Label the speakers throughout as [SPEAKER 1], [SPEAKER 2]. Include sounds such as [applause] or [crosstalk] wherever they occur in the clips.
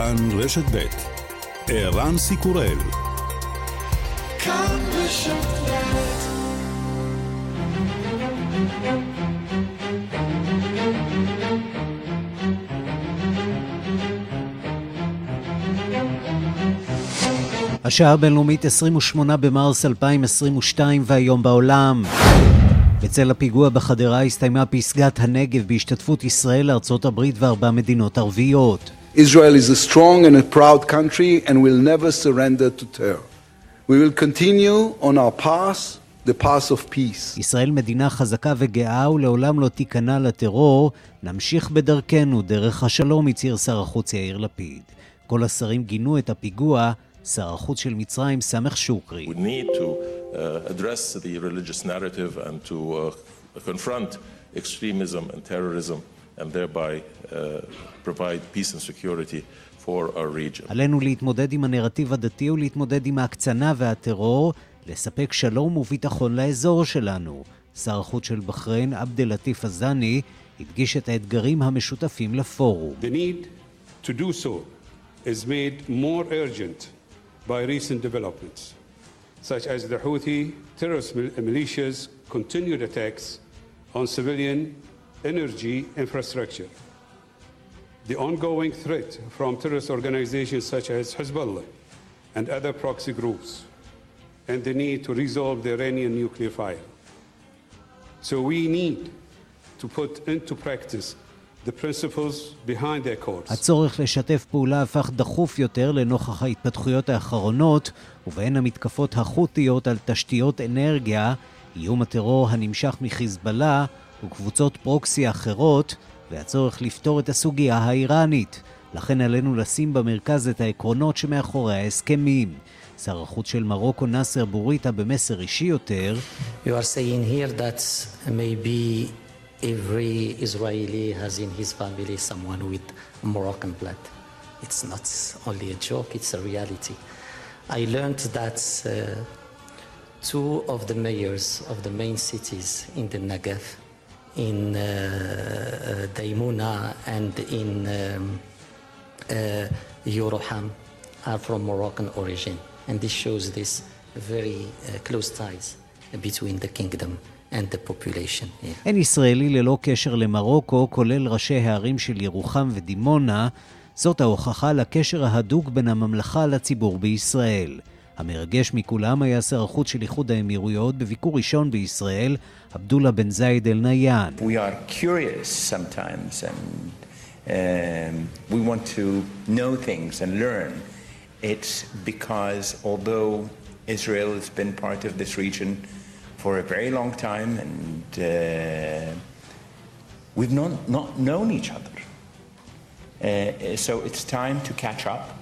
[SPEAKER 1] כאן רשת ב' ערן סיקורל השעה הבינלאומית 28 במרס 2022 והיום בעולם. בצל הפיגוע בחדרה הסתיימה פסגת הנגב בהשתתפות ישראל, ארצות הברית וארבע מדינות ערביות. Israel is a strong and a proud country and will never surrender to terror. We will continue on our path, the path of peace. ישראל מדינה חזקה וגאה ולעולם לא תיכנע לטרור. נמשיך בדרכנו, דרך השלום, הצהיר שר החוץ יאיר לפיד. כל השרים גינו את הפיגוע, שר החוץ של מצרים, סמך שוקרי. We need to uh, address the religious narrative and to uh, confront extremism and terrorism. and thereby uh, provide peace and security for our region. עלינו להתמודד עם הנרטיב הדתי ולהתמודד עם ההקצנה והטרור, לספק שלום וביטחון לאזור שלנו. שר החוץ של בחריין, עבד אל-לטיף א-זאני, הדגיש את האתגרים המשותפים לפורום. The need to do so is made more urgent by recent developments, such as the Houthi terrorist militias' continued attacks on civilian energy infrastructure. The ongoing threat from terrorist organizations such as Hezbollah and other proxy groups, and the need to resolve the Iranian nuclear file. So we need to put into practice. הצורך לשתף פעולה הפך דחוף יותר לנוכח ההתפתחויות האחרונות, ובהן המתקפות החות'יות על תשתיות אנרגיה, איום הטרור הנמשך מחיזבאללה וקבוצות פרוקסי אחרות, והצורך לפתור את הסוגיה האיראנית. לכן עלינו לשים במרכז את העקרונות שמאחורי ההסכמים. שר החוץ של מרוקו נאסר בוריטה במסר אישי יותר You are saying here that maybe every Israeli has in his family someone with Moroccan blood. It's not only a joke, it's a reality. I learned that uh, two of the mayors of the main cities in the Negev in uh, uh, Daimuna and in um, uh, are from Moroccan origin. And this shows this very uh, close ties between the kingdom and the population here. אין ישראלי ללא קשר למרוקו, כולל ראשי הערים של ירוחם ודימונה. זאת ההוכחה לקשר ההדוק בין הממלכה לציבור בישראל. המרגש מכולם היה שר החוץ של איחוד האמירויות בביקור ראשון בישראל, עבדולה בן זייד אל-ניאן. Um, we want to know things and learn. It's because although Israel has been part of this region for a very long time and uh, we've not, not known each other. Uh, so it's time to catch up.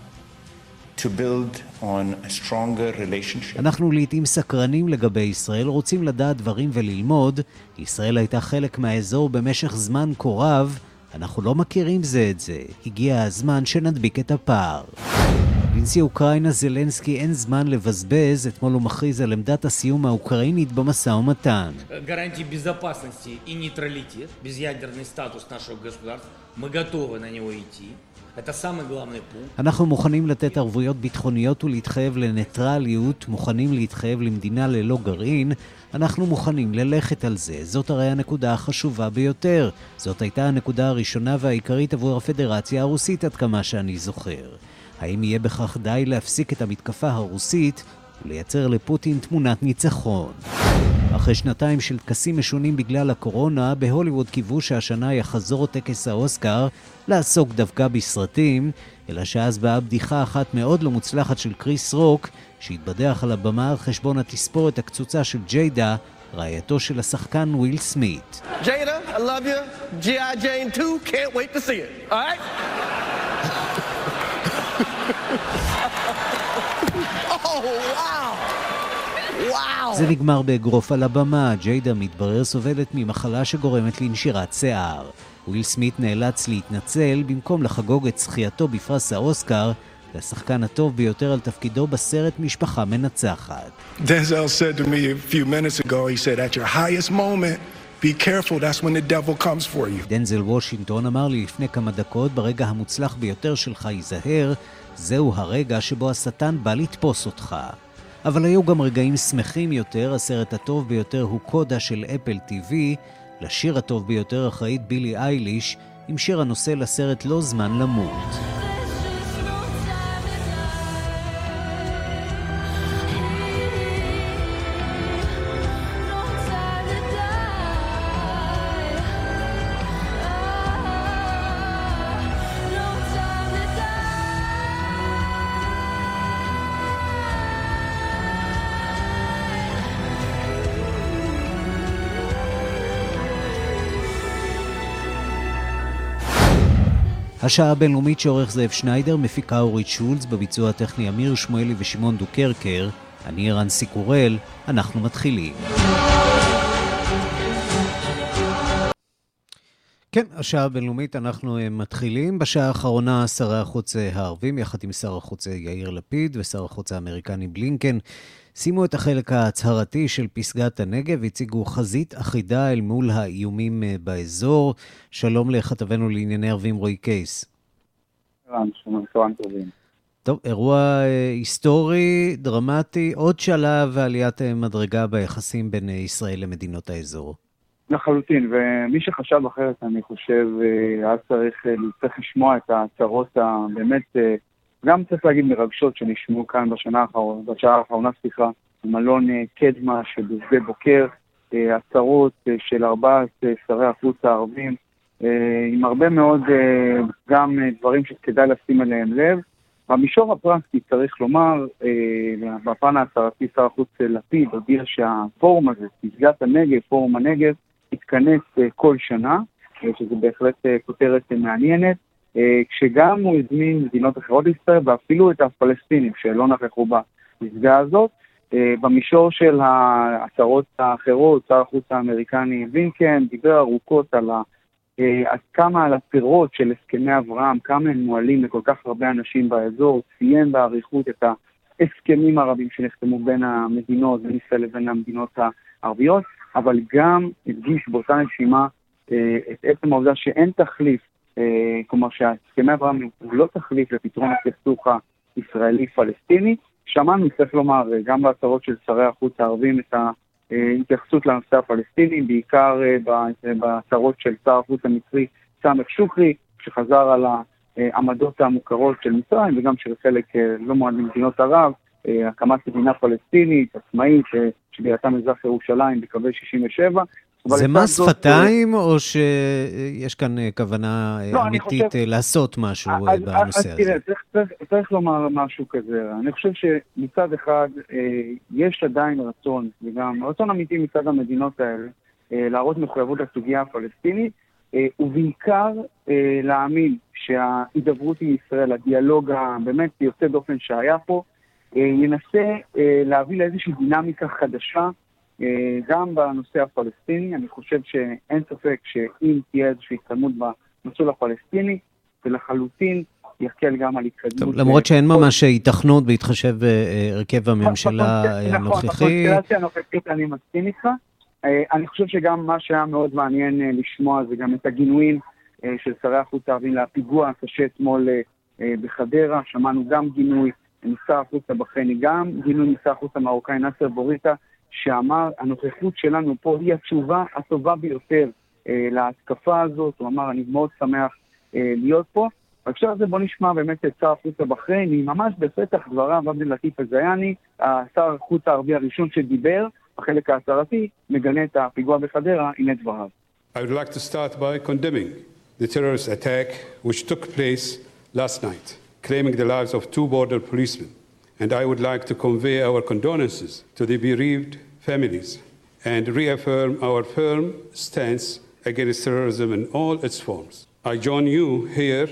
[SPEAKER 1] To build on a stronger relationship. אנחנו לעיתים סקרנים לגבי ישראל, רוצים לדעת דברים וללמוד. ישראל הייתה חלק מהאזור במשך זמן כה רב, אנחנו לא מכירים זה את זה. הגיע הזמן שנדביק את הפער. לנשיא אוקראינה זלנסקי אין זמן לבזבז, אתמול הוא מכריז על עמדת הסיום האוקראינית במשא ומתן. אנחנו מוכנים לתת ערבויות ביטחוניות ולהתחייב לניטרליות, מוכנים להתחייב למדינה ללא גרעין, אנחנו מוכנים ללכת על זה. זאת הרי הנקודה החשובה ביותר. זאת הייתה הנקודה הראשונה והעיקרית עבור הפדרציה הרוסית עד כמה שאני זוכר. האם יהיה בכך די להפסיק את המתקפה הרוסית ולייצר לפוטין תמונת ניצחון? אחרי שנתיים של טקסים משונים בגלל הקורונה, בהוליווד קיוו שהשנה יחזור טקס האוסקר, לעסוק דווקא בסרטים, אלא שאז באה בדיחה אחת מאוד לא מוצלחת של קריס רוק, שהתבדח על הבמה על חשבון התספורת הקצוצה של ג'יידה, רעייתו של השחקן וויל סמית. ג'יידה, I love you. G.I. Jane 2, can't wait to see it. Alright? oh, wow! וואו! זה נגמר באגרוף על הבמה, ג'יידה מתברר סובלת ממחלה שגורמת לנשירת שיער. וויל סמית נאלץ להתנצל במקום לחגוג את זכייתו בפרס האוסקר לשחקן הטוב ביותר על תפקידו בסרט משפחה מנצחת. Denzel said to me a few minutes ago, he said, at your highest moment, Be careful, that's when the devil comes for you. דנזל וושינגטון אמר לי לפני כמה דקות, ברגע המוצלח ביותר שלך היזהר, זהו הרגע שבו השטן בא לתפוס אותך. אבל היו גם רגעים שמחים יותר, הסרט הטוב ביותר הוא קודה של אפל TV, לשיר הטוב ביותר אחראית בילי אייליש, עם שיר הנושא לסרט לא זמן למות. השעה הבינלאומית שעורך זאב שניידר, מפיקה אורית שולץ, בביצוע הטכני אמיר שמואלי ושמעון דוקרקר. אני ערן סיקורל, אנחנו מתחילים. כן, השעה הבינלאומית, אנחנו אה, מתחילים. בשעה האחרונה שרי החוץ אה, הערבים, יחד עם שר החוץ אה, יאיר לפיד ושר החוץ האמריקני בלינקן, שימו את החלק ההצהרתי של פסגת הנגב, הציגו חזית אחידה אל מול האיומים אה, באזור. שלום לכתבנו לענייני ערבים רועי קייס. טוב, אירוע אה, היסטורי, דרמטי, עוד שלב ועליית אה, מדרגה ביחסים בין ישראל למדינות האזור.
[SPEAKER 2] לחלוטין, ומי שחשב אחרת, אני חושב, היה צריך, צריך לשמוע את ההצהרות הבאמת גם צריך להגיד מרגשות שנשמעו כאן בשנה האחרונה, בשעה האחרונה, סליחה, במלון אה, קדמה שבשדה בוקר, אה, הצהרות אה, של ארבעת שרי החוץ הערבים, עם הרבה מאוד גם דברים שכדאי לשים עליהם לב. במישור הפרקטי צריך לומר, בפן ההצהרתי שר החוץ לפיד הודיע שהפורום הזה, פסגת הנגב, פורום הנגב, יתכנס כל שנה, שזו בהחלט כותרת מעניינת. אה, כשגם הוא הזמין מדינות אחרות לישראל ואפילו את הפלסטינים שלא נכחו בפסגה הזאת. אה, במישור של ההצהרות האחרות, שר החוץ האמריקני וינקן דיבר ארוכות על ה... אה, עד כמה על הפירות של הסכמי אברהם, כמה הם מועלים לכל כך הרבה אנשים באזור, ציין באריכות את ההסכמים הרבים שנחתמו בין המדינות, בין ישראל לבין המדינות הערביות, אבל גם הדגיש באותה נשימה את עצם העובדה שאין תחליף כלומר שהסכמי אברהם הוא לא תחליף לפתרון הסכסוך הישראלי-פלסטיני. שמענו, צריך לומר, אה, גם בהצהרות של שרי החוץ הערבים את ההתייחסות לנושא הפלסטיני, בעיקר אה, בהצהרות של שר החוץ המצרי סמך שוקרי, שחזר על העמדות המוכרות של מצרים וגם של חלק לא מועד ממדינות ערב, הקמת מדינה פלסטינית, עצמאית, שבירתה מזרח ירושלים בקווי 67,
[SPEAKER 1] זה מס שפתיים, או שיש כאן אה, כוונה אה, לא, אמיתית חושב... אה, לעשות משהו אז, בנושא אז, הזה? תראה,
[SPEAKER 2] צריך, צריך, צריך לומר משהו כזה. אני חושב שמצד אחד יש עדיין רצון, וגם רצון אמיתי מצד המדינות האלה, להראות מחויבות לסוגיה הפלסטינית, ובעיקר להאמין שההידברות עם ישראל, הדיאלוג הבאמת יוצא דופן שהיה פה, ינסה להביא לאיזושהי דינמיקה חדשה. אה, גם בנושא הפלסטיני, אני חושב שאין ספק שאם תהיה איזושהי התקדמות במסלול הפלסטיני, זה לחלוטין יקל גם על התקדמות. טוב,
[SPEAKER 1] למרות שאין ממש היתכנות בהתחשב בהרכב הממשלה הנוכחי. נכון,
[SPEAKER 2] בקונסטלציה הנוכחית אני מסכים איתך. אה, אני חושב שגם מה שהיה מאוד מעניין אה, לשמוע זה גם את הגינויים של שרי החוץ הערבים לפיגוע הקשה אתמול בחדרה. שמענו גם גינוי משר החוץ הבחרייני, גם גינוי משר החוץ המרוקאי נאסר בוריטה. שאמר, הנוכחות שלנו פה היא התשובה הטובה ביותר אה, להתקפה הזאת, הוא אמר, אני מאוד שמח אה, להיות פה. בהקשר הזה בוא נשמע באמת את שר החוץ הבחרייני, ממש בפתח דבריו, עבד אל-לטיף א-זיאני, שר החוץ הערבי הראשון שדיבר, בחלק ההצהרתי, מגנה את הפיגוע בחדרה, הנה דבריו. I would like to start by condemning the terrorist attack which took place last night, claiming the lives of two border policemen. And I would like to convey our condolences to the bereaved families and reaffirm our firm stance against terrorism in all its forms. I join you here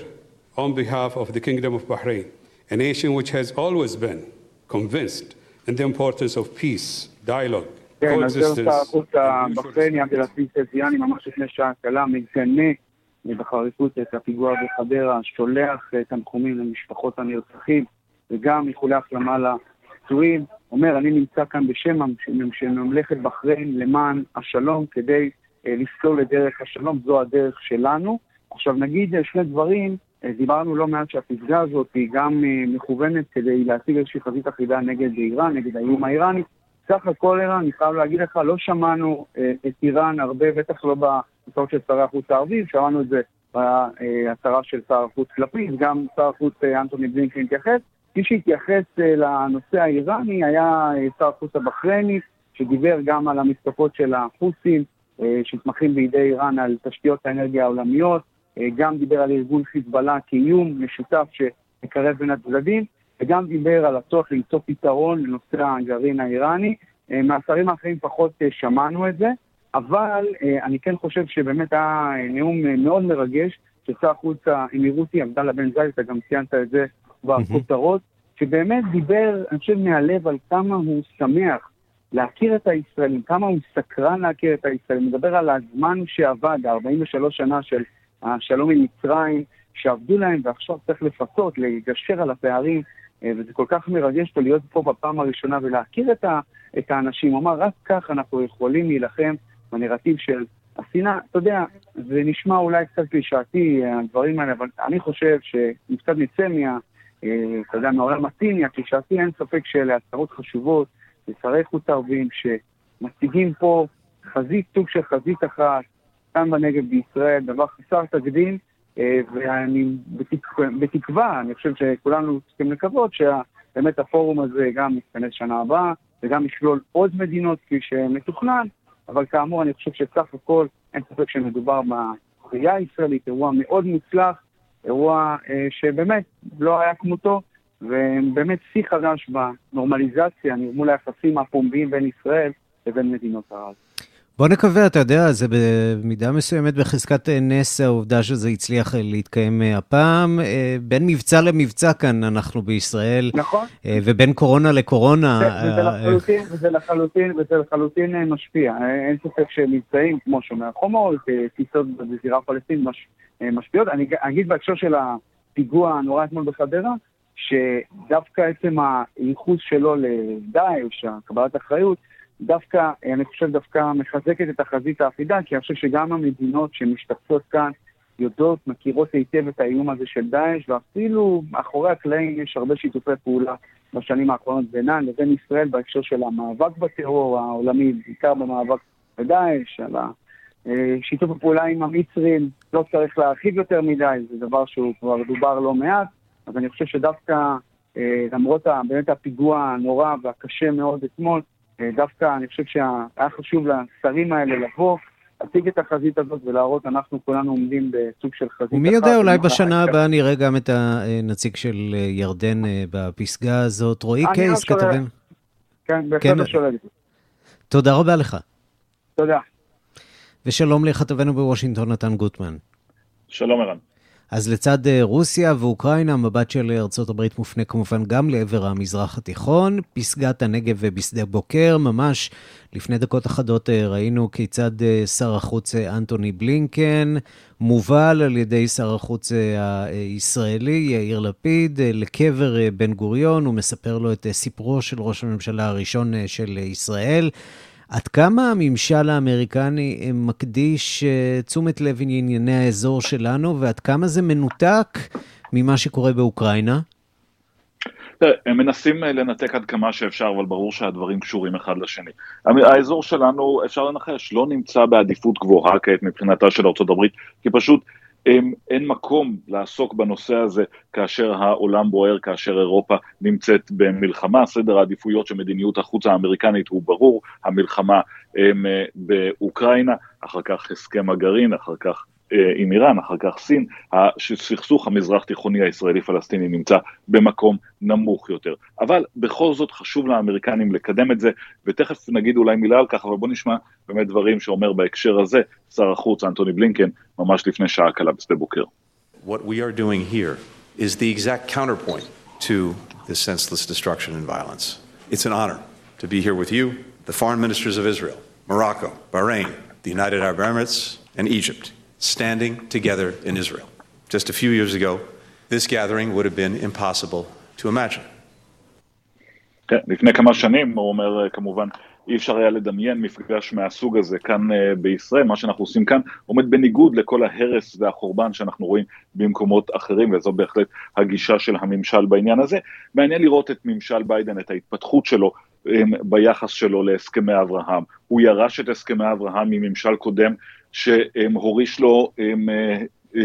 [SPEAKER 2] on behalf of the Kingdom of Bahrain, a nation which has always been convinced in the importance of peace, dialogue, כן, אז שר החוץ הבחרייני עבד אל-עזיז א ממש לפני שעה קלה מגנה בחריפות את הפיגוע בחדרה, שולח תנחומים למשפחות הנרצחים. וגם איחולי החלמה לפצועים. אומר, אני נמצא כאן בשם ממלכת בחריין למען השלום, כדי לסלול לדרך השלום, זו הדרך שלנו. עכשיו נגיד שני דברים, דיברנו לא מעט שהפסגה הזאת היא גם מכוונת כדי להשיג איזושהי חזית אחידה נגד איראן, נגד האיום האיראני. סך הכל ערן, אני חייב להגיד לך, לא שמענו את איראן הרבה, בטח לא בהצעות של שרי החוץ הערבים, שמענו את זה בהצהרה של שר החוץ לפיד, גם שר החוץ אנטוני בלינקן התייחס. מי שהתייחס לנושא האיראני היה שר החוץ הבחרייני, שדיבר גם על המתקפות של החות'ים, שנתמכים בידי איראן על תשתיות האנרגיה העולמיות, גם דיבר על ארגון חיזבאללה כאיום משותף שמקרב בין הצדדים, וגם דיבר על הצורך למצוא פתרון לנושא הגרעין האיראני. מהשרים האחרים פחות שמענו את זה, אבל אני כן חושב שבאמת היה נאום מאוד מרגש, ששר החוץ האמירותי, עבדאללה בן זייד, אתה גם ציינת את זה בכותרות, שבאמת דיבר, אני חושב, מהלב על כמה הוא שמח להכיר את הישראלים, כמה הוא סקרן להכיר את הישראלים, מדבר על הזמן שעבד, 43 שנה של השלום עם מצרים, שעבדו להם ועכשיו צריך לפצות, לגשר על הפערים, וזה כל כך מרגש פה להיות פה בפעם הראשונה ולהכיר את, ה, את האנשים. הוא אמר, רק כך אנחנו יכולים להילחם בנרטיב של השנאה. אתה יודע, זה נשמע אולי קצת קלישאתי, הדברים האלה, אבל אני חושב שאם קצת נצא מה... אתה יודע, מהעולם הציני, הקלישאתי, אין ספק שאלה הצהרות חשובות, לשרי חוץ ערבים שמציגים פה חזית, סוג של חזית אחת, כאן בנגב בישראל, דבר חסר תקדים, ואני בתקווה, בתקווה, אני חושב שכולנו צריכים לקוות שבאמת הפורום הזה גם יתכנס שנה הבאה, וגם יכלול עוד מדינות כפי שמתוכנן, אבל כאמור אני חושב שסך הכל אין ספק שמדובר בראייה הישראלית, אירוע מאוד מוצלח, אירוע אה, שבאמת לא היה כמותו, ובאמת שיא חדש בנורמליזציה, מול היחסים הפומביים בין ישראל לבין מדינות ערב.
[SPEAKER 1] בוא נקווה, אתה יודע, זה במידה מסוימת בחזקת נס העובדה שזה הצליח להתקיים הפעם. בין מבצע למבצע כאן אנחנו בישראל.
[SPEAKER 2] נכון.
[SPEAKER 1] ובין קורונה לקורונה.
[SPEAKER 2] וזה לחלוטין, וזה לחלוטין, וזה לחלוטין משפיע. אין ספק שמבצעים כמו שומר חומות, טיסות בזירה הפלסטינית מש, משפיעות. אני אגיד בהקשר של הפיגוע הנורא אתמול בחדרה, שדווקא עצם הייחוס שלו לדאעש, קבלת אחריות, דווקא, אני חושב דווקא מחזקת את החזית האחידה, כי אני חושב שגם המדינות שמשתתפות כאן יודעות, מכירות היטב את האיום הזה של דאעש, ואפילו מאחורי הקלעים יש הרבה שיתופי פעולה בשנים האחרונות בינן לבין ישראל בהקשר של המאבק בטרור העולמי, בעיקר במאבק בדאעש, על שיתוף הפעולה עם המצרים, לא צריך להרחיב יותר מדי, זה דבר שהוא כבר דובר לא מעט, אז אני חושב שדווקא, למרות באמת הפיגוע הנורא והקשה מאוד אתמול, דווקא אני חושב שהיה חשוב לשרים האלה לבוא, להציג את החזית הזאת ולהראות, אנחנו כולנו עומדים בסוג של חזית אחת.
[SPEAKER 1] ומי יודע, אולי בשנה הבאה נראה גם את הנציג של ירדן בפסגה הזאת. רועי קייס, כתבים.
[SPEAKER 2] כן, בהחלט השולט.
[SPEAKER 1] תודה רבה לך.
[SPEAKER 2] תודה.
[SPEAKER 1] ושלום לכתבנו בוושינגטון, נתן גוטמן.
[SPEAKER 3] שלום ערן.
[SPEAKER 1] אז לצד רוסיה ואוקראינה, מבט של הברית מופנה כמובן גם לעבר המזרח התיכון. פסגת הנגב בשדה בוקר, ממש לפני דקות אחדות ראינו כיצד שר החוץ אנטוני בלינקן מובל על ידי שר החוץ הישראלי יאיר לפיד לקבר בן גוריון, הוא מספר לו את סיפרו של ראש הממשלה הראשון של ישראל. עד כמה הממשל האמריקני מקדיש תשומת לב לענייני האזור שלנו, ועד כמה זה מנותק ממה שקורה באוקראינה?
[SPEAKER 3] הם מנסים לנתק עד כמה שאפשר, אבל ברור שהדברים קשורים אחד לשני. האזור שלנו, אפשר לנחש, לא נמצא בעדיפות גבוהה כעת מבחינתה של ארה"ב, כי פשוט אין מקום לעסוק בנושא הזה כאשר העולם בוער, כאשר אירופה נמצאת במלחמה. סדר העדיפויות של מדיניות החוץ האמריקנית הוא ברור, המלחמה באוקראינה, אחר כך הסכם הגרעין, אחר כך עם איראן, אחר כך סין, הסכסוך המזרח תיכוני הישראלי-פלסטיני נמצא במקום נמוך יותר. אבל בכל זאת חשוב לאמריקנים לקדם את זה, ותכף נגיד אולי מילה על כך, אבל בוא נשמע באמת דברים שאומר בהקשר הזה שר החוץ אנטוני בלינקן, ממש לפני שעה קלה בשדה בוקר.
[SPEAKER 4] What we are doing here is the exact counterpoint to the senseless destruction and violence. It's an honor to be here with you, the foreign ministers of Israel, Morocco, Bahrain, the United Arab Emirates, and Egypt. Standing together in Israel. Just a few years ago, this gathering would have been impossible to imagine.
[SPEAKER 3] כן, לפני כמה שנים, הוא אומר כמובן, אי אפשר היה לדמיין מפגש מהסוג הזה כאן uh, בישראל, מה שאנחנו עושים כאן עומד בניגוד לכל ההרס והחורבן שאנחנו רואים במקומות אחרים, וזו בהחלט הגישה של הממשל בעניין הזה. מעניין לראות את ממשל ביידן, את ההתפתחות שלו um, ביחס שלו להסכמי אברהם. הוא ירש את הסכמי אברהם מממשל קודם שהוריש לו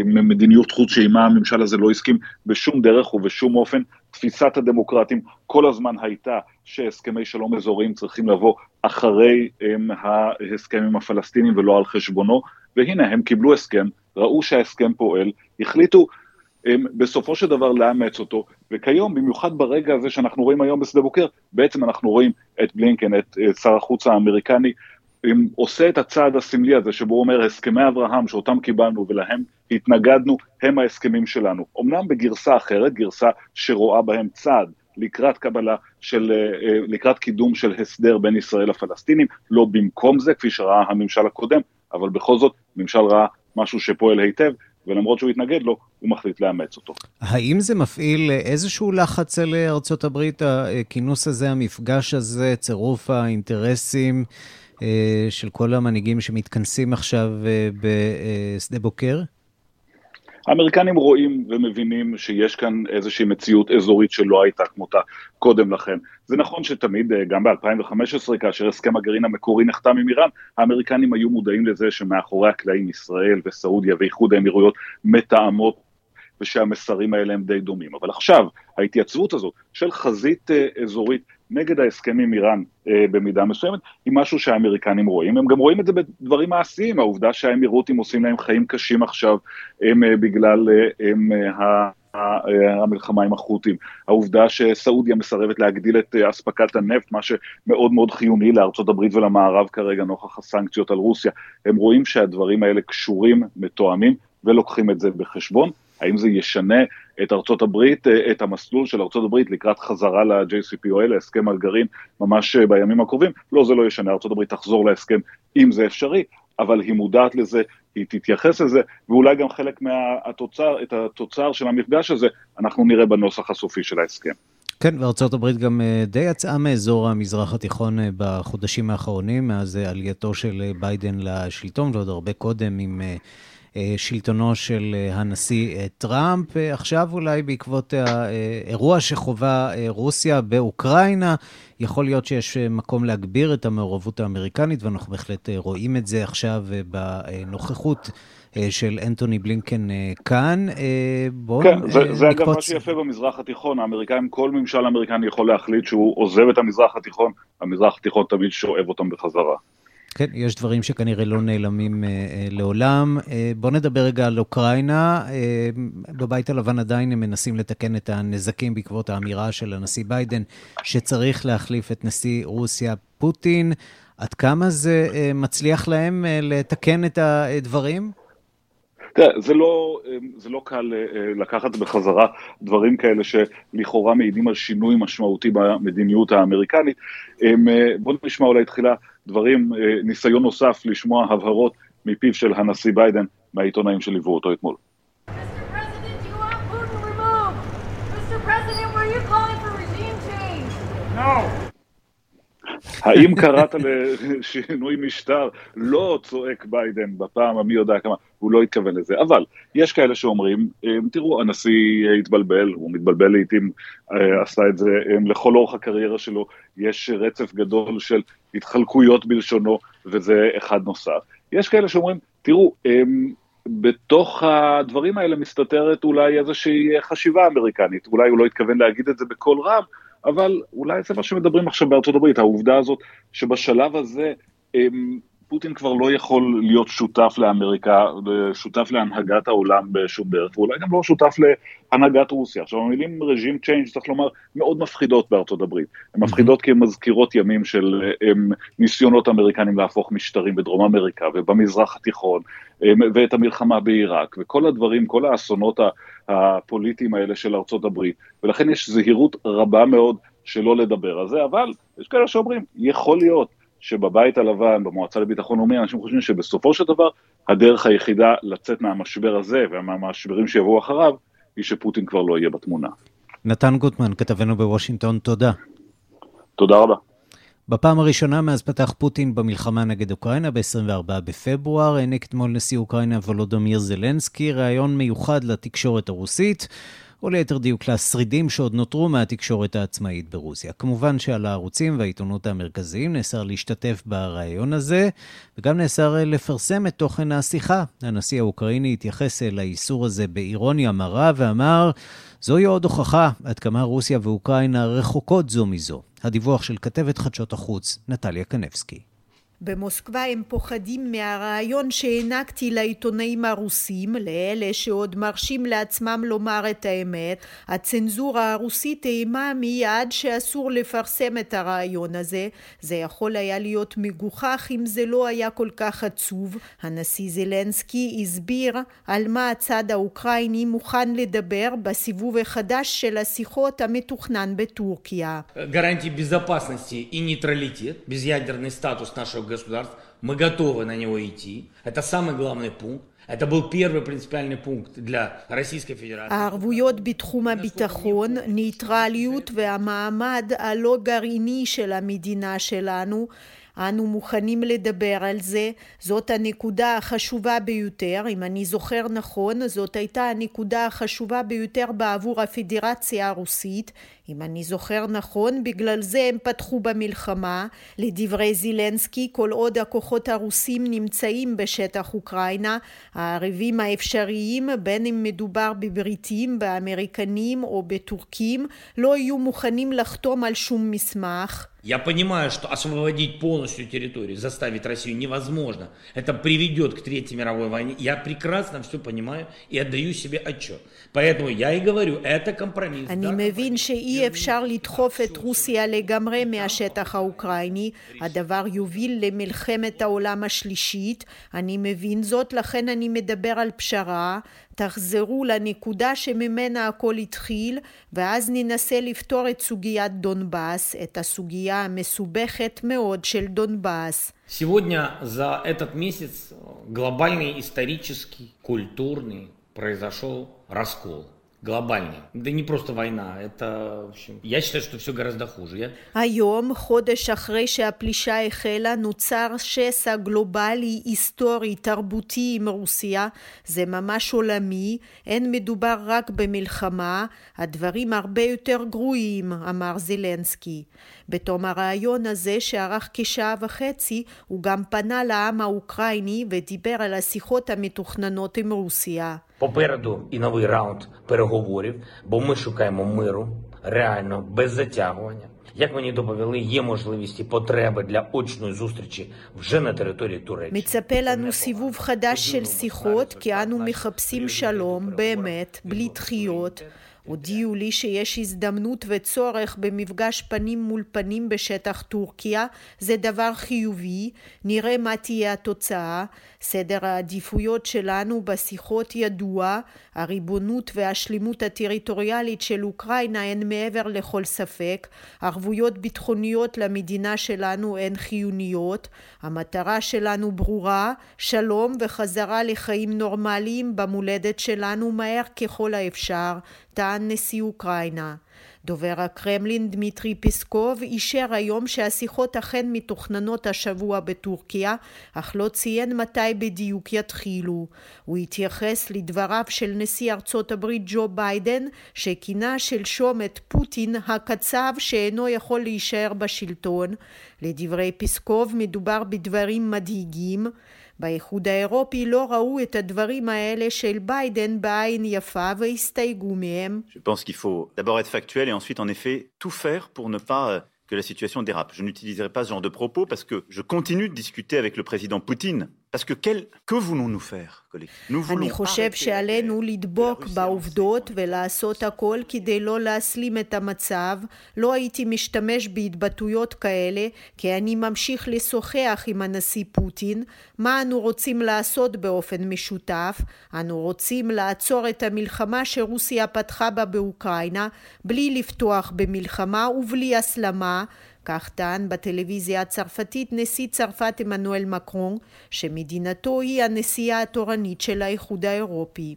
[SPEAKER 3] מדיניות חוץ שעימה הממשל הזה לא הסכים בשום דרך ובשום אופן. תפיסת הדמוקרטים כל הזמן הייתה שהסכמי שלום אזוריים צריכים לבוא אחרי ההסכם עם הפלסטינים ולא על חשבונו, והנה הם קיבלו הסכם, ראו שההסכם פועל, החליטו הם, בסופו של דבר לאמץ אותו, וכיום, במיוחד ברגע הזה שאנחנו רואים היום בשדה בוקר, בעצם אנחנו רואים את בלינקן, את שר החוץ האמריקני, עושה את הצעד הסמלי הזה שבו הוא אומר הסכמי אברהם שאותם קיבלנו ולהם התנגדנו הם ההסכמים שלנו. אמנם בגרסה אחרת, גרסה שרואה בהם צעד לקראת קבלה של, אה, אה, לקראת קידום של הסדר בין ישראל לפלסטינים, לא במקום זה כפי שראה הממשל הקודם, אבל בכל זאת ממשל ראה משהו שפועל היטב, ולמרות שהוא התנגד לו, הוא מחליט לאמץ אותו.
[SPEAKER 1] האם זה מפעיל איזשהו לחץ על ארצות הברית, הכינוס הזה, המפגש הזה, צירוף האינטרסים? אה, של כל המנהיגים שמתכנסים עכשיו אה, בשדה בוקר?
[SPEAKER 3] האמריקנים רואים ומבינים שיש כאן איזושהי מציאות אזורית שלא הייתה כמותה קודם לכן. זה נכון שתמיד, אה, גם ב-2015, כאשר הסכם הגרעין המקורי נחתם עם איראן, האמריקנים היו מודעים לזה שמאחורי הקלעים ישראל וסעודיה ואיחוד האמירויות מתאמות ושהמסרים האלה הם די דומים. אבל עכשיו, ההתייצבות הזאת של חזית אזורית נגד ההסכם עם איראן אה, במידה מסוימת, היא משהו שהאמריקנים רואים. הם גם רואים את זה בדברים מעשיים, העובדה שהאמירותים עושים להם חיים קשים עכשיו הם, אה, בגלל אה, הם, ה... המלחמה עם החות'ים, העובדה שסעודיה מסרבת להגדיל את אה, אספקת הנפט, מה שמאוד מאוד חיוני לארצות הברית ולמערב כרגע נוכח הסנקציות על רוסיה, הם רואים שהדברים האלה קשורים, מתואמים ולוקחים את זה בחשבון. האם זה ישנה את ארצות הברית, אה, את המסלול של ארצות הברית לקראת חזרה ל-JCPOA, להסכם הגרעין, ממש אה, בימים הקרובים? לא, זה לא ישנה, ארצות הברית תחזור להסכם אם זה אפשרי, אבל היא מודעת לזה, היא תתייחס לזה, ואולי גם חלק מהתוצר, את התוצר של המפגש הזה, אנחנו נראה בנוסח הסופי של ההסכם.
[SPEAKER 1] כן, וארצות הברית גם אה, די יצאה מאזור המזרח התיכון בחודשים האחרונים, מאז עלייתו של ביידן לשלטון, ועוד הרבה קודם עם שלטונו של אה, הנשיא אה, טראמפ. עכשיו אולי בעקבות האירוע שחווה רוסיה באוקראינה, יכול להיות שיש מקום להגביר את המעורבות האמריקנית, ואנחנו בהחלט רואים את זה עכשיו בנוכחות. של אנטוני בלינקן כאן.
[SPEAKER 3] בואו כן, זה, נקפוץ... זה אגב מה שיפה במזרח התיכון, האמריקאים, כל ממשל אמריקני יכול להחליט שהוא עוזב את המזרח התיכון, המזרח התיכון תמיד שואב אותם בחזרה.
[SPEAKER 1] כן, יש דברים שכנראה לא נעלמים אה, אה, לעולם. אה, בואו נדבר רגע על אוקראינה. אה, בבית הלבן עדיין הם מנסים לתקן את הנזקים בעקבות האמירה של הנשיא ביידן, שצריך להחליף את נשיא רוסיה פוטין. עד כמה זה אה, מצליח להם אה, לתקן את הדברים?
[SPEAKER 3] תראה, זה לא, אה, זה לא קל אה, לקחת בחזרה דברים כאלה שלכאורה מעידים על שינוי משמעותי במדיניות האמריקנית. אה, בואו נשמע אולי תחילה דברים, ניסיון נוסף לשמוע הבהרות מפיו של הנשיא ביידן מהעיתונאים שליוו אותו אתמול. No. האם קראת לשינוי משטר? לא צועק ביידן בפעם המי יודע כמה, הוא לא התכוון לזה. אבל יש כאלה שאומרים, תראו, הנשיא התבלבל, הוא מתבלבל לעיתים, אה, עשה את זה לכל אורך הקריירה שלו, יש רצף גדול של התחלקויות בלשונו, וזה אחד נוסף. יש כאלה שאומרים, תראו, בתוך הדברים האלה מסתתרת אולי איזושהי חשיבה אמריקנית, אולי הוא לא התכוון להגיד את זה בקול רם, אבל אולי זה מה שמדברים עכשיו בארצות הברית, העובדה הזאת שבשלב הזה הם, פוטין כבר לא יכול להיות שותף לאמריקה, שותף להנהגת העולם בשום דרך, ואולי גם לא שותף להנהגת רוסיה. עכשיו המילים רג'ים צ'יינג' צריך לומר מאוד מפחידות בארצות הברית. הן מפחידות כי הן מזכירות ימים של הם, ניסיונות אמריקנים להפוך משטרים בדרום אמריקה ובמזרח התיכון, הם, ואת המלחמה בעיראק, וכל הדברים, כל האסונות הפוליטיים האלה של ארצות הברית, ולכן יש זהירות רבה מאוד שלא לדבר על זה, אבל יש כאלה שאומרים, יכול להיות שבבית הלבן, במועצה לביטחון לאומי, אנשים חושבים שבסופו של דבר הדרך היחידה לצאת מהמשבר הזה ומהמשברים שיבואו אחריו, היא שפוטין כבר לא יהיה בתמונה.
[SPEAKER 1] נתן גוטמן, כתבנו בוושינגטון, תודה.
[SPEAKER 3] תודה רבה.
[SPEAKER 1] בפעם הראשונה מאז פתח פוטין במלחמה נגד אוקראינה ב-24 בפברואר, העניק אתמול נשיא אוקראינה וולודומיר זלנסקי ראיון מיוחד לתקשורת הרוסית. או ליתר דיוק לשרידים שעוד נותרו מהתקשורת העצמאית ברוסיה. כמובן שעל הערוצים והעיתונות המרכזיים נאסר להשתתף ברעיון הזה, וגם נאסר לפרסם את תוכן השיחה. הנשיא האוקראיני התייחס אל האיסור הזה באירוניה מרה ואמר, זוהי עוד הוכחה עד כמה רוסיה ואוקראינה רחוקות זו מזו. הדיווח של כתבת חדשות החוץ, נטליה קנבסקי.
[SPEAKER 5] במוסקבה הם פוחדים מהרעיון שהענקתי לעיתונאים הרוסים, לאלה שעוד מרשים לעצמם לומר את האמת. הצנזורה הרוסית איימה מיד שאסור לפרסם את הרעיון הזה. זה יכול היה להיות מגוחך אם זה לא היה כל כך עצוב. הנשיא זלנסקי הסביר על מה הצד האוקראיני מוכן לדבר בסיבוב החדש של השיחות המתוכנן בטורקיה.
[SPEAKER 6] גרנטי безопасности и нейтралитет, безъядерный статус нашего государств, мы готовы на него идти. Это самый главный пункт. Это был первый принципиальный пункт для Российской Федерации.
[SPEAKER 5] הערבויות בתחום הביטחון, ניטרליות והמעמד הלא גרעיני של המדינה שלנו אנו מוכנים לדבר על זה, זאת הנקודה החשובה ביותר, אם אני זוכר נכון, זאת הייתה הנקודה החשובה ביותר בעבור הפדרציה הרוסית, אם אני זוכר נכון, בגלל זה הם פתחו במלחמה. לדברי זילנסקי, כל עוד הכוחות הרוסים נמצאים בשטח אוקראינה, הערבים האפשריים, בין אם מדובר בבריטים, באמריקנים או בטורקים, לא יהיו מוכנים לחתום על שום מסמך.
[SPEAKER 6] Я понимаю, что освободить полностью территорию, заставить Россию невозможно. Это приведет к Третьей мировой войне. Я прекрасно все понимаю и отдаю себе отчет. Поэтому я и говорю, это компромисс.
[SPEAKER 5] אני מבין שאי אפשר לדחוף את רוסיה לגמרי מהשטח האוקראיני. הדבר יוביל למלחמת העולם השלישית. אני מבין זאת, לכן אני מדבר על פשרה. תחזרו לנקודה שממנה הכל התחיל, ואז ננסה לפתור את סוגיית דונבאס, את הסוגיה המסובכת מאוד של דונבאס.
[SPEAKER 6] Сегодня за этот месяц глобальный исторический, культурный произошел раскол. глобальный. Да не просто война, это, в общем, я считаю, что все гораздо хуже. Я...
[SPEAKER 5] היום, חודש אחרי שהפלישה החלה, נוצר שסע גלובלי, היסטורי, תרבותי עם רוסיה. זה ממש עולמי, אין מדובר רק במלחמה, הדברים הרבה יותר גרועים, אמר זילנסקי. בתום הרעיון הזה, שארך כשעה וחצי, הוא גם פנה לעם האוקראיני ודיבר על השיחות המתוכננות עם רוסיה.
[SPEAKER 6] Попереду і новий раунд переговорів, бо ми шукаємо миру реально без затягування. Як мені доповіли, є можливість і потреби для очної зустрічі вже на території Туреччини.
[SPEAKER 5] מצפה לנו סיבוב חדש של שיחות, כי אנו מחפשים שלום, באמת, בלי דחיות. הודיעו לי שיש הזדמנות וצורך במפגש פנים מול פנים בשטח טורקיה, זה דבר חיובי, נראה מה תהיה התוצאה. סדר העדיפויות שלנו בשיחות ידוע, הריבונות והשלימות הטריטוריאלית של אוקראינה הן מעבר לכל ספק, ערבויות ביטחוניות למדינה שלנו הן חיוניות, המטרה שלנו ברורה, שלום וחזרה לחיים נורמליים במולדת שלנו מהר ככל האפשר, טען נשיא אוקראינה. דובר הקרמלין דמיטרי פסקוב אישר היום שהשיחות אכן מתוכננות השבוע בטורקיה, אך לא ציין מתי בדיוק יתחילו. הוא התייחס לדבריו של נשיא ארצות הברית ג'ו ביידן, שכינה שלשום את פוטין הקצב שאינו יכול להישאר בשלטון. לדברי פיסקוב מדובר בדברים מדאיגים. באיחוד האירופי לא ראו את הדברים האלה של ביידן בעין יפה והסתייגו מהם.
[SPEAKER 7] Je pense qu'il faut d'abord être factuel et ensuite en effet tout faire pour ne pas euh, que la situation dérape. Je n'utiliserai pas ce genre de propos parce que je continue de discuter avec le président Poutine. Parce que quel, que voulons-nous faire
[SPEAKER 5] אני חושב שעלינו לדבוק בעובדות ולעשות הכל כדי לא להסלים את המצב. לא הייתי משתמש בהתבטאויות כאלה, כי אני ממשיך לשוחח עם הנשיא פוטין. מה אנו רוצים לעשות באופן משותף? אנו רוצים לעצור את המלחמה שרוסיה פתחה בה באוקראינה, בלי לפתוח במלחמה ובלי הסלמה. כך טען בטלוויזיה הצרפתית נשיא צרפת עמנואל מקרון, שמדינתו היא הנשיאה התורנית של האיחוד האירופי.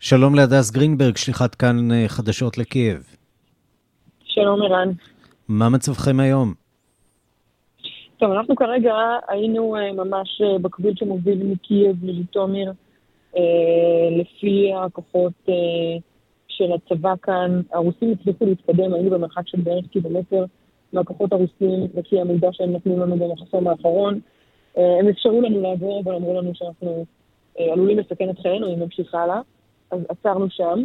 [SPEAKER 1] שלום להדס גרינברג, שליחת כאן אה, חדשות לקייב.
[SPEAKER 8] שלום ערן.
[SPEAKER 1] מה מצבכם היום?
[SPEAKER 8] טוב, אנחנו כרגע היינו ממש בכביל שמוביל מקייב לז'יטומיר, לפי הכוחות של הצבא כאן, הרוסים הצליחו להתקדם, היינו במרחק של בערך קילומטר מהכוחות הרוסים, לפי המידע שהם נתנו לנו במחסום האחרון. הם אפשרו לנו לעבור, אבל אמרו לנו שאנחנו עלולים לסכן את חיינו אם נמשיך הלאה, אז עצרנו שם.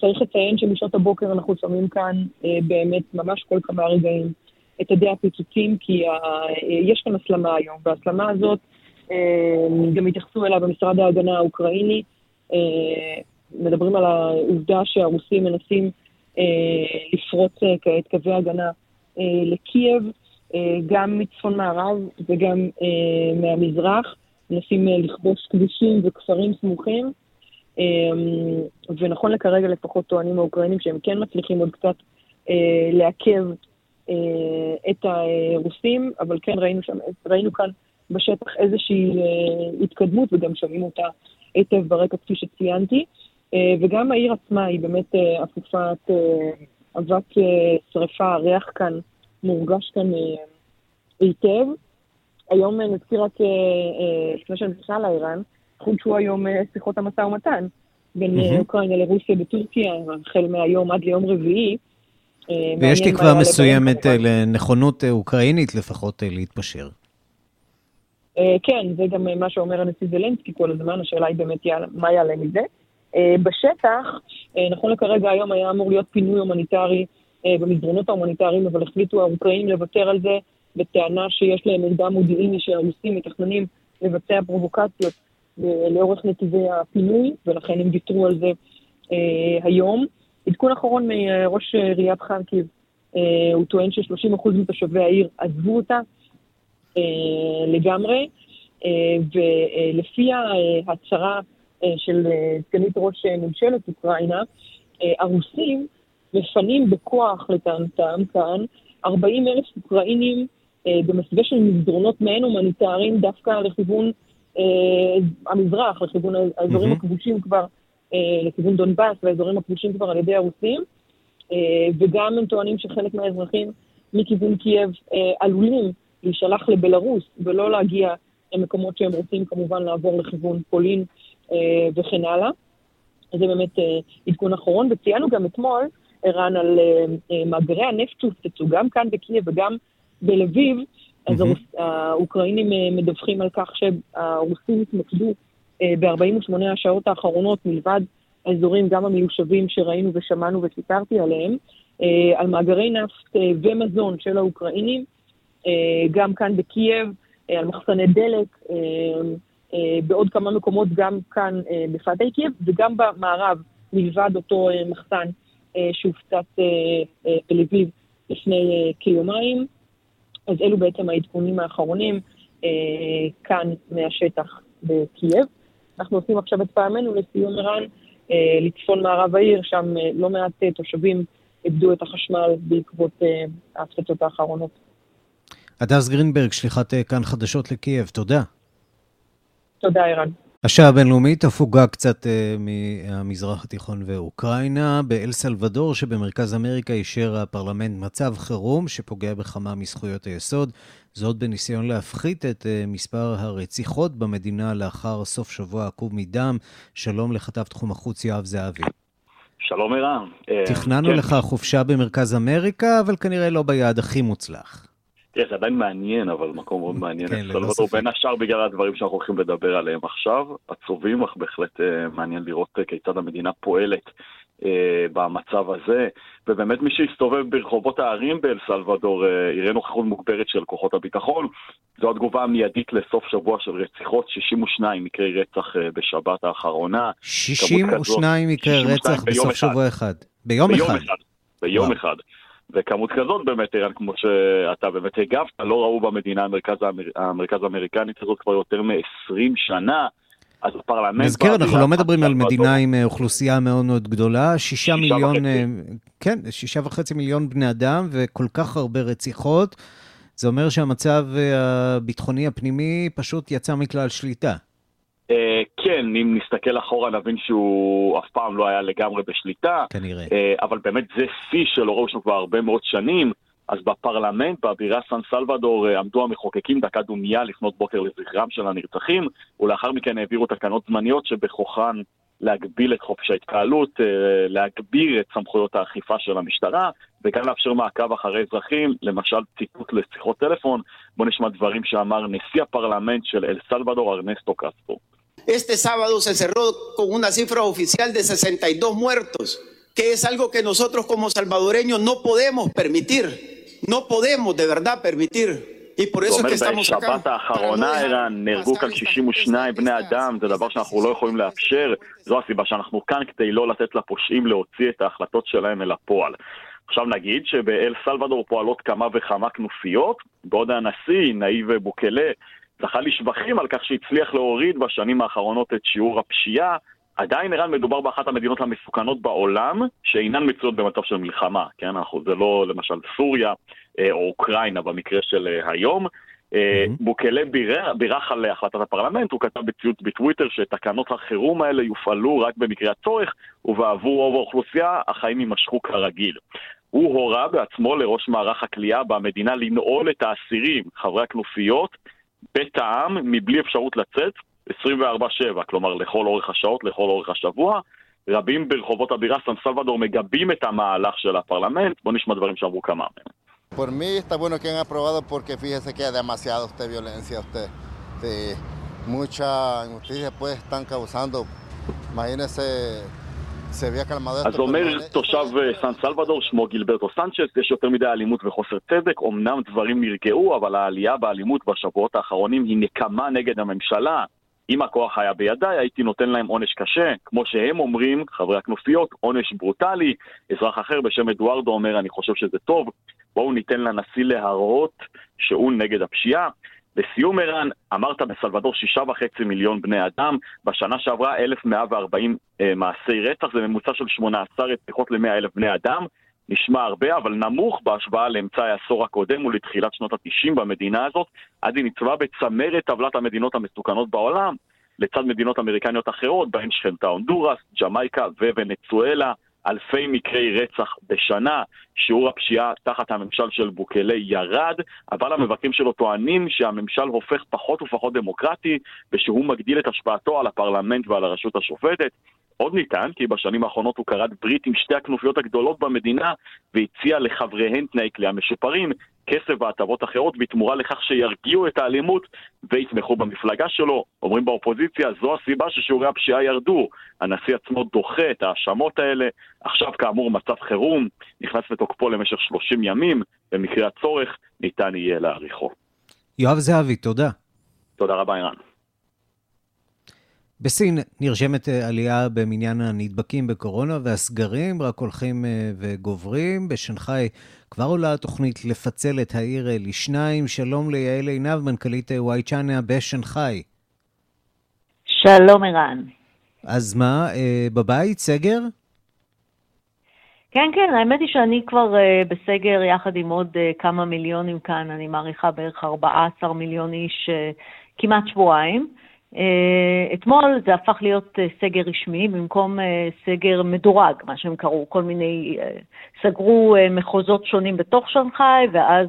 [SPEAKER 8] צריך לציין שמשעות הבוקר אנחנו שומעים כאן באמת ממש כל כמה רגעים את עדי הפיצוצים, כי יש כאן הסלמה היום, וההסלמה הזאת, גם התייחסו אליה במשרד ההגנה האוקראיני, מדברים על העובדה שהרוסים מנסים לפרוץ כעת קווי הגנה לקייב, גם מצפון מערב וגם מהמזרח, מנסים לכבוש כבישים וכפרים סמוכים. ונכון לכרגע לפחות טוענים האוקראינים שהם כן מצליחים עוד קצת לעכב את הרוסים, אבל כן ראינו, שם, ראינו כאן בשטח איזושהי התקדמות וגם שומעים אותה היטב ברקע כפי שציינתי. וגם העיר עצמה היא באמת אפופת אבק שרפה, הריח כאן מורגש כאן היטב. היום נזכיר רק, לפני שאני נכנסה לאיראן, חודשו היום שיחות המשא ומתן בין. אוקראינה לרוסיה בטורקיה, החל מהיום עד ליום רביעי.
[SPEAKER 1] ויש תקווה מסוימת לנכונות אוקראינית לפחות להתפשר.
[SPEAKER 8] כן, זה גם מה שאומר הנשיא זלנסקי כל הזמן, השאלה היא באמת מה יעלה מזה. בשטח, נכון לכרגע היום היה אמור להיות פינוי הומניטרי במסדרונות ההומניטריים, אבל החליטו האוקראינים לוותר על זה בטענה שיש להם מידע מודיעיני שהרוסים מתכננים לבצע פרובוקציות לאורך נתיבי הפינוי, ולכן הם ויתרו על זה היום. עדכון אחרון מראש עיריית חרקיב, הוא טוען ש-30% מתושבי העיר עזבו אותה לגמרי, ולפי ההצהרה של סגנית ראש ממשלת אוקראינה, הרוסים מפנים בכוח לטענתם כאן 40 אלף אוקראינים במסווה של מסדרונות מעין הומניטריים דווקא לכיוון המזרח, לכיוון האזורים mm-hmm. הכבושים כבר, לכיוון דונבאס והאזורים הכבושים כבר על ידי הרוסים, וגם הם טוענים שחלק מהאזרחים מכיוון קייב עלולים להישלח לבלארוס ולא להגיע למקומות שהם רוצים כמובן לעבור לכיוון פולין וכן הלאה. זה באמת עדכון אחרון, וציינו גם אתמול, ערן, על מאגרי הנפט שהופצצו גם כאן בקייב וגם בלביב, אז אהמ. האוקראינים מדווחים על כך שהרוסים התמקדו ב-48 השעות האחרונות, מלבד האזורים גם המיושבים שראינו ושמענו וסיפרתי עליהם, על מאגרי נפט ומזון של האוקראינים, גם כאן בקייב, על מחסני דלק, בעוד כמה מקומות גם כאן בפאתי קייב, וגם במערב, מלבד אותו מחסן שהופצץ בלביב לפני כיומיים. אז אלו בעצם העדכונים האחרונים כאן מהשטח בקייב. אנחנו עושים עכשיו את פעמינו לסיום ערן לצפון מערב העיר, שם לא מעט תושבים איבדו את החשמל בעקבות ההפצצות האחרונות.
[SPEAKER 1] הדס גרינברג, שליחת כאן חדשות לקייב, תודה.
[SPEAKER 8] תודה, ערן.
[SPEAKER 1] השעה הבינלאומית הפוגה קצת uh, מהמזרח התיכון ואוקראינה. באל סלבדור שבמרכז אמריקה אישר הפרלמנט מצב חירום שפוגע בכמה מזכויות היסוד. זאת בניסיון להפחית את uh, מספר הרציחות במדינה לאחר סוף שבוע עקוב מדם. שלום לכתב תחום החוץ יואב זהבי.
[SPEAKER 9] שלום ערן.
[SPEAKER 1] תכננו כן. לך חופשה במרכז אמריקה, אבל כנראה לא ביעד הכי מוצלח.
[SPEAKER 9] תראה, זה עדיין מעניין, אבל מקום מאוד מעניין. כן, ללא ספק. בין השאר בגלל הדברים שאנחנו הולכים לדבר עליהם עכשיו, עצובים, אך בהחלט uh, מעניין לראות uh, כיצד המדינה פועלת uh, במצב הזה. ובאמת מי שהסתובב ברחובות הערים באל סלבדור uh, יראה נוכחות מוגברת של כוחות הביטחון. זו התגובה המיידית לסוף שבוע של רציחות, 62 מקרי רצח בשבת האחרונה.
[SPEAKER 1] 62 מקרי רצח בסוף. שבוע אחד. ביום,
[SPEAKER 9] ביום
[SPEAKER 1] אחד.
[SPEAKER 9] אחד. ביום וואו. אחד. וכמות כזאת באמת, ערן, כמו שאתה באמת הגבת, לא ראו במדינה המרכז, האמר... המרכז האמריקנית הזאת כבר יותר מ-20 שנה. אז הפרלמנט...
[SPEAKER 1] נזכיר, אנחנו לא מדברים על מדינה עם אוכלוסייה מאוד מאוד גדולה, שישה מיליון, כן, שישה וחצי מיליון בני אדם וכל כך הרבה רציחות. זה אומר שהמצב הביטחוני הפנימי פשוט יצא מכלל שליטה.
[SPEAKER 9] Uh, כן, אם נסתכל אחורה נבין שהוא אף פעם לא היה לגמרי בשליטה.
[SPEAKER 1] כנראה. Uh,
[SPEAKER 9] אבל באמת זה שיא שלא ראו שם כבר הרבה מאוד שנים. אז בפרלמנט, בבירה סן סלוודור, עמדו המחוקקים דקה דומייה לפנות בוקר לזכרם של הנרצחים, ולאחר מכן העבירו תקנות זמניות שבכוחן להגביל את חופש ההתקהלות, להגביר את סמכויות האכיפה של המשטרה, וגם לאפשר מעקב אחרי אזרחים, למשל ציטוט לשיחות טלפון. בואו נשמע דברים שאמר נשיא הפרלמנט של אל סלבדור, ארנסטו קסטרו.
[SPEAKER 10] Este sábado se cerró con una cifra oficial de 62 muertos, que es algo que nosotros como salvadoreños no podemos permitir, no podemos de verdad permitir.
[SPEAKER 9] זאת אומרת, בשבת האחרונה, ערן, נהרגו כאן 62 בני אדם, זה דבר שאנחנו לא יכולים לאפשר, זו הסיבה שאנחנו כאן כדי לא לתת לפושעים להוציא את ההחלטות שלהם אל הפועל. עכשיו נגיד שבאל סלבדור פועלות כמה וכמה כנופיות, בעוד הנשיא, נאיב בוקלה, זכה לשבחים על כך שהצליח להוריד בשנים האחרונות את שיעור הפשיעה, עדיין ערן מדובר באחת המדינות המסוכנות בעולם שאינן מצויות במצב של מלחמה, כן? אנחנו, זה לא למשל סוריה או אוקראינה במקרה של היום. Mm-hmm. בוקלה בירך על החלטת הפרלמנט, הוא כתב בציוץ בטוויטר שתקנות החירום האלה יופעלו רק במקרה הצורך, ובעבור רוב האוכלוסייה החיים יימשכו כרגיל. הוא הורה בעצמו לראש מערך הכליאה במדינה לנעול את האסירים, חברי הכנופיות, בטעם, מבלי אפשרות לצאת, 24-7, כלומר לכל אורך השעות, לכל אורך השבוע. רבים ברחובות הבירה סן סלבדור מגבים את המהלך של הפרלמנט. בואו נשמע דברים שאמרו כמה מהם.
[SPEAKER 11] Por mí está bueno que han aprobado porque fíjese que hay demasiada usted violencia, usted, de mucha injusticia pues están causando. Imagínese
[SPEAKER 9] אז אומר תושב סן סלבדור, שמו גילברטו סנצ'ס, יש יותר מדי אלימות וחוסר צדק, אמנם דברים נרגעו, אבל העלייה באלימות בשבועות האחרונים היא נקמה נגד הממשלה. אם הכוח היה בידיי, הייתי נותן להם עונש קשה. כמו שהם אומרים, חברי הכנופיות, עונש ברוטלי. אזרח אחר בשם אדוארדו אומר, אני חושב שזה טוב, בואו ניתן לנשיא להראות שהוא נגד הפשיעה. לסיום ערן, אמרת בסלבדור שישה וחצי מיליון בני אדם, בשנה שעברה 1,140 אה, מעשי רצח, זה ממוצע של 18 רציחות ל-100 אלף בני אדם. נשמע הרבה, אבל נמוך בהשוואה לאמצע העשור הקודם ולתחילת שנות ה-90 במדינה הזאת. עדי ניצבה בצמרת טבלת המדינות המסוכנות בעולם, לצד מדינות אמריקניות אחרות, בהן שכנתה הונדורס, ג'מייקה וונצואלה. אלפי מקרי רצח בשנה, שיעור הפשיעה תחת הממשל של בוקלה ירד, אבל המבקרים שלו טוענים שהממשל הופך פחות ופחות דמוקרטי, ושהוא מגדיל את השפעתו על הפרלמנט ועל הרשות השופטת. עוד ניתן, כי בשנים האחרונות הוא כרת ברית עם שתי הכנופיות הגדולות במדינה והציע לחבריהן תנאי כליאה משופרים, כסף והטבות אחרות בתמורה לכך שירגיעו את האלימות ויתמכו במפלגה שלו. אומרים באופוזיציה, זו הסיבה ששיעורי הפשיעה ירדו. הנשיא עצמו דוחה את ההאשמות האלה. עכשיו כאמור מצב חירום, נכנס לתוקפו למשך 30 ימים, במקרה הצורך ניתן יהיה להאריכו.
[SPEAKER 1] יואב זהבי, תודה.
[SPEAKER 9] תודה רבה, ערן.
[SPEAKER 1] בסין נרשמת אה, עלייה במניין הנדבקים בקורונה והסגרים רק הולכים אה, וגוברים. בשנגחאי כבר עולה התוכנית לפצל את העיר אה, לשניים. שלום ליעל עינב, מנכ"לית וואי צ'אנה בשנגחאי.
[SPEAKER 12] שלום ערן.
[SPEAKER 1] אז מה, בבית, סגר?
[SPEAKER 12] כן, כן, האמת היא שאני כבר בסגר יחד עם עוד כמה מיליונים כאן, אני מעריכה בערך 14 מיליון איש כמעט שבועיים. Uh, אתמול זה הפך להיות uh, סגר רשמי במקום uh, סגר מדורג, מה שהם קראו, כל מיני, סגרו מחוזות שונים בתוך שנגחאי, ואז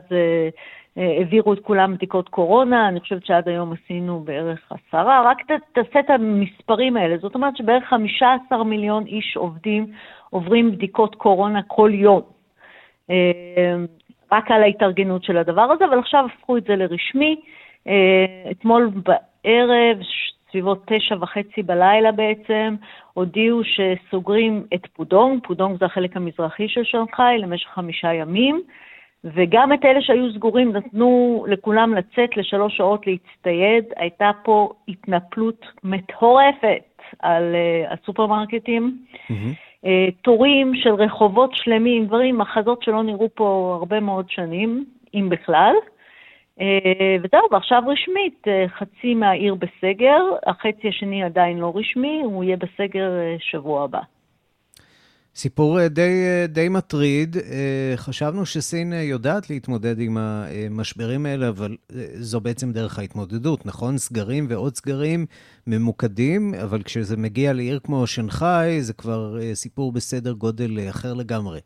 [SPEAKER 12] העבירו את כולם בדיקות קורונה, אני חושבת שעד היום עשינו בערך עשרה, רק ת, תעשה את המספרים האלה, זאת אומרת שבערך 15 מיליון איש עובדים עוברים בדיקות קורונה כל יום. רק על ההתארגנות של הדבר הזה, אבל עכשיו הפכו את זה לרשמי. אתמול בערב, סביבות תשע וחצי בלילה בעצם, הודיעו שסוגרים את פודונג, פודונג זה החלק המזרחי של שנגחאי, למשך חמישה ימים, וגם את אלה שהיו סגורים נתנו לכולם לצאת לשלוש שעות להצטייד. הייתה פה התנפלות מטורפת על uh, הסופרמרקטים. Mm-hmm. תורים של רחובות שלמים, דברים, מחזות שלא נראו פה הרבה מאוד שנים, אם בכלל. אה, וזהו, ועכשיו רשמית, אה, חצי מהעיר בסגר, החצי השני עדיין לא רשמי, הוא יהיה בסגר אה, שבוע הבא.
[SPEAKER 1] סיפור די, די מטריד. חשבנו שסין יודעת להתמודד עם המשברים האלה, אבל זו בעצם דרך ההתמודדות, נכון? סגרים ועוד סגרים ממוקדים, אבל כשזה מגיע לעיר כמו שנגחאי, זה כבר סיפור בסדר גודל אחר לגמרי.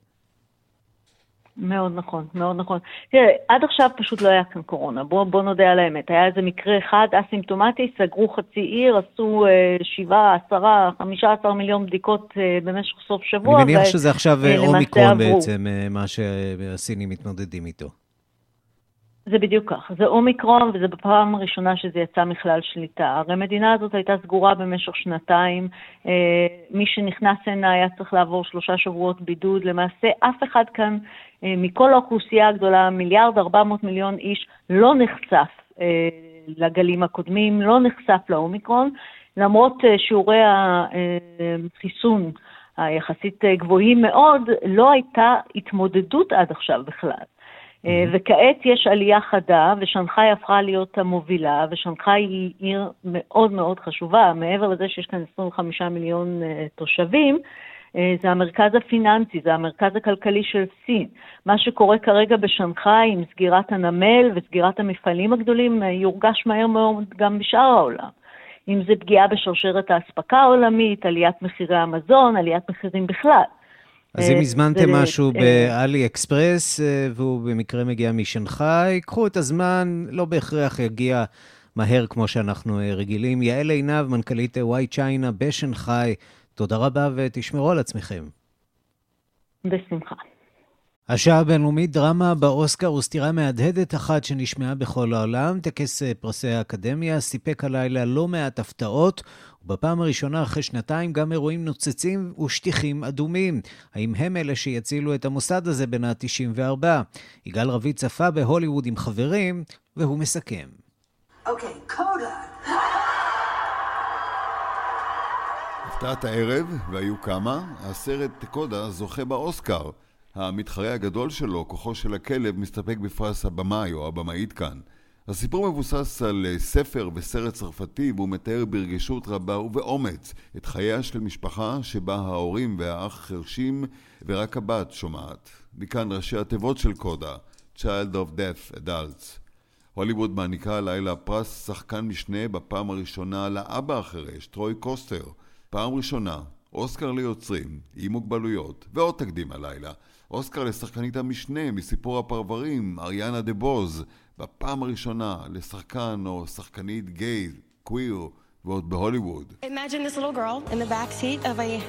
[SPEAKER 12] מאוד נכון, מאוד נכון. תראה, עד עכשיו פשוט לא היה כאן קורונה, בוא, בוא נודה על האמת. היה איזה מקרה אחד אסימפטומטי, סגרו חצי עיר, עשו אה, שבעה, עשרה, חמישה עשר מיליון בדיקות אה, במשך סוף שבוע.
[SPEAKER 1] אני מניח ו- שזה עכשיו אה, אומיקרון בעצם, אה, מה שהסינים מתמודדים איתו.
[SPEAKER 12] זה בדיוק כך, זה אומיקרון וזה בפעם הראשונה שזה יצא מכלל שליטה. הרי המדינה הזאת הייתה סגורה במשך שנתיים, אה, מי שנכנס הנה היה צריך לעבור שלושה שבועות בידוד, למעשה אף אחד כאן אה, מכל האוכלוסייה הגדולה, מיליארד ארבע מאות מיליון איש, לא נחשף אה, לגלים הקודמים, לא נחשף לאומיקרון, למרות שיעורי החיסון היחסית גבוהים מאוד, לא הייתה התמודדות עד עכשיו בכלל. אה, וכעת יש עלייה חדה, ושנגחאי הפכה להיות המובילה, ושנגחאי היא עיר מאוד מאוד חשובה, מעבר לזה שיש כאן 25 מיליון אה, תושבים, אה, זה המרכז הפיננסי, זה המרכז הכלכלי של סין. מה שקורה כרגע בשנגחאי עם סגירת הנמל וסגירת המפעלים הגדולים יורגש מהר מאוד גם בשאר העולם. אם זה פגיעה בשרשרת האספקה העולמית, עליית מחירי המזון, עליית מחירים בכלל.
[SPEAKER 1] אז אם אה, הזמנתם משהו אה, באלי אקספרס, אה, והוא במקרה מגיע משנגחאי, קחו את הזמן, לא בהכרח יגיע מהר כמו שאנחנו רגילים. יעל עינב, מנכ"לית וואי צ'יינה בשנגחאי, תודה רבה ותשמרו על עצמכם.
[SPEAKER 12] בשמחה.
[SPEAKER 1] השעה הבינלאומית דרמה באוסקר וסתירה מהדהדת אחת שנשמעה בכל העולם. טקס פרסי האקדמיה סיפק הלילה לא מעט הפתעות, ובפעם הראשונה אחרי שנתיים גם אירועים נוצצים ושטיחים אדומים. האם הם אלה שיצילו את המוסד הזה בין ה-94? יגאל רביד צפה בהוליווד עם חברים, והוא מסכם. אוקיי, okay, קודה.
[SPEAKER 13] הפתעת הערב, והיו כמה, הסרט קודה זוכה באוסקר. המתחרה הגדול שלו, כוחו של הכלב, מסתפק בפרס הבמאי או הבמאית כאן. הסיפור מבוסס על אה, ספר וסרט צרפתי והוא מתאר ברגישות רבה ובאומץ את חייה של משפחה שבה ההורים והאח חרשים ורק הבת שומעת. מכאן ראשי התיבות של קודה, Child of Death Adults. הוליווד מעניקה הלילה פרס שחקן משנה בפעם הראשונה לאבא החירש, טרוי קוסטר. פעם ראשונה, אוסקר ליוצרים, עם מוגבלויות, ועוד תקדים הלילה. אוסקר לשחקנית המשנה מסיפור הפרברים, אריאנה דה בוז, בפעם הראשונה לשחקן או שחקנית גיי, קוויר, ועוד בהוליווד. Imagine this little girl in the back seat of a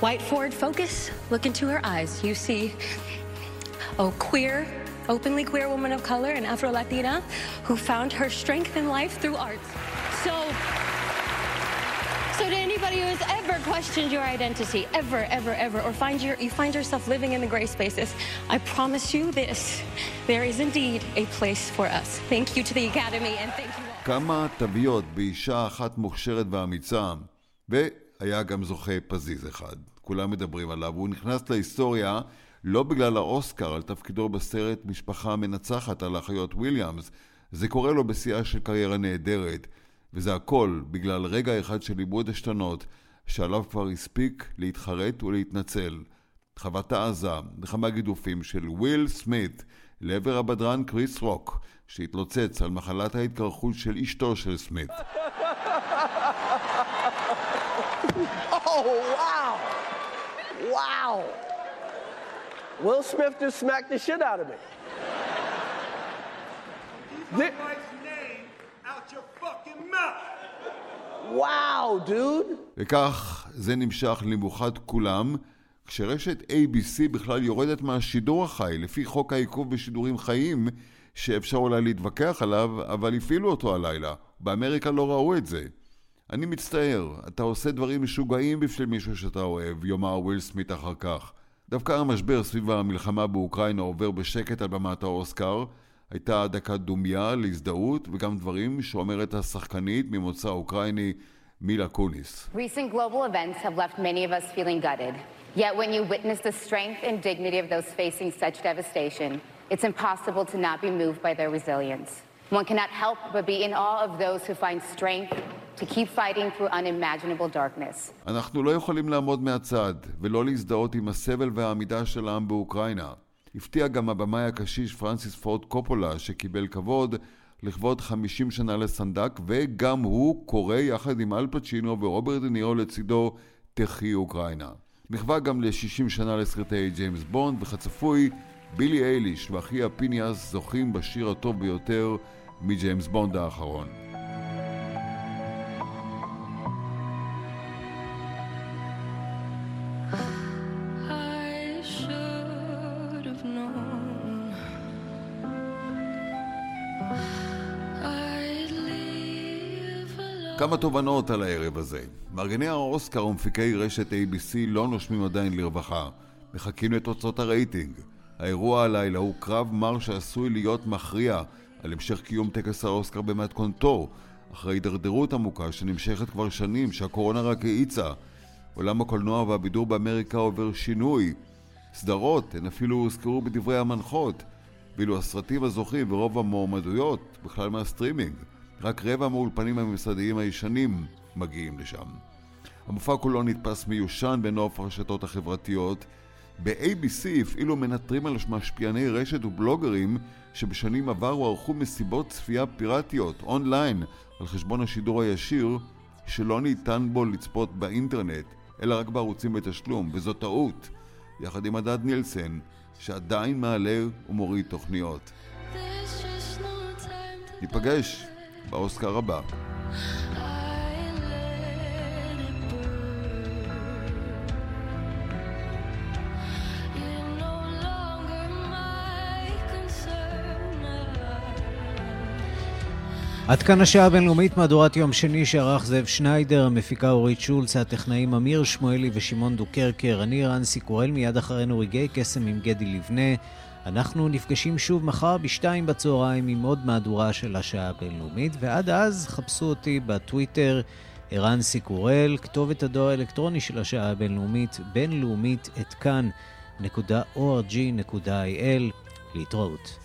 [SPEAKER 13] white Ford Focus. Look into her eyes. You see a queer, openly queer woman of color, an Afro-Latina, who found her strength in life through art. So... So to anybody who has ever questioned your identity, ever, ever, ever, or find your, you find yourself living in the gray spaces, I promise you this, there is indeed a place for us. Thank you to the Academy and thank you all. כמה תוויות באישה אחת מוכשרת ואמיצה, והיה גם זוכה פזיז אחד. כולם מדברים עליו, הוא נכנס להיסטוריה לא בגלל האוסקר על תפקידו בסרט משפחה מנצחת על האחיות וויליאמס, זה קורה לו בשיאה של קריירה נהדרת. וזה הכל בגלל רגע אחד של עיבוד עשתונות, שעליו כבר הספיק להתחרט ולהתנצל. חוות העזה וכמה גידופים של וויל סמית לעבר הבדרן קריס רוק, שהתלוצץ על מחלת ההתקרחות של אשתו של סמית. [laughs] Will Smith just smacked the shit out of me. וואו, דוד! וכך זה נמשך למאוחד כולם, כשרשת ABC בכלל יורדת מהשידור החי, לפי חוק העיכוב בשידורים חיים, שאפשר אולי להתווכח עליו, אבל הפעילו אותו הלילה. באמריקה לא ראו את זה. אני מצטער, אתה עושה דברים משוגעים בשביל מישהו שאתה אוהב, יאמר וויל סמית אחר כך. דווקא המשבר סביב המלחמה באוקראינה עובר בשקט על במת האוסקר, הייתה דקת דומיה להזדהות וגם דברים שאומרת השחקנית ממוצא אוקראיני מילה קוניס. Recent global events have left many of us feeling gutted. Yet when you witness the strength and dignity of those facing such devastation, it's impossible to not be moved by their resilience. One cannot help but be in awe of those who find strength to keep fighting through unimaginable darkness. אנחנו לא יכולים לעמוד מהצד ולא להזדהות עם הסבל והעמידה של העם באוקראינה. הפתיע גם הבמאי הקשיש פרנסיס פורד קופולה שקיבל כבוד לכבוד 50 שנה לסנדק וגם הוא קורא יחד עם אל פצ'ינו ורוברט דנירו לצידו תחי אוקראינה. מחווה גם ל-60 שנה לסרטי ג'יימס בונד וכצפוי בילי אייליש ואחיה פיניאס זוכים בשיר הטוב ביותר מג'יימס בונד האחרון. כמה תובנות על הערב הזה. מארגני האוסקר ומפיקי רשת ABC לא נושמים עדיין לרווחה. מחכים לתוצאות הרייטינג. האירוע הלילה הוא קרב מר שעשוי להיות מכריע על המשך קיום טקס האוסקר במתכונתו, אחרי הידרדרות עמוקה שנמשכת כבר שנים שהקורונה רק האיצה. עולם הקולנוע והבידור באמריקה עובר שינוי. סדרות הן אפילו הוזכרו בדברי המנחות, ואילו הסרטים הזוכים ורוב המועמדויות בכלל מהסטרימינג. רק רבע מהאולפנים הממסדיים הישנים מגיעים לשם. המופע כולו נתפס מיושן בנוף הרשתות החברתיות. ב-ABC הפעילו מנטרים על משפיעני רשת ובלוגרים שבשנים עברו ערכו מסיבות צפייה פיראטיות אונליין על חשבון השידור הישיר שלא ניתן בו לצפות באינטרנט אלא רק בערוצים בתשלום, וזו טעות, יחד עם מדד נילסן שעדיין מעלה ומוריד תוכניות. ניפגש באוסקר הבא.
[SPEAKER 1] עד כאן השעה הבינלאומית, מהדורת יום שני שערך זאב שניידר, המפיקה אורית שולץ, הטכנאים אמיר שמואלי ושמעון דוקרקר, אני רנסי קורל, מיד אחרינו רגעי קסם עם גדי לבנה. אנחנו נפגשים שוב מחר בשתיים בצהריים עם עוד מהדורה של השעה הבינלאומית, ועד אז חפשו אותי בטוויטר ערן סיקורל, כתובת הדואר האלקטרוני של השעה הבינלאומית, בינלאומית את כאן.org.il. להתראות.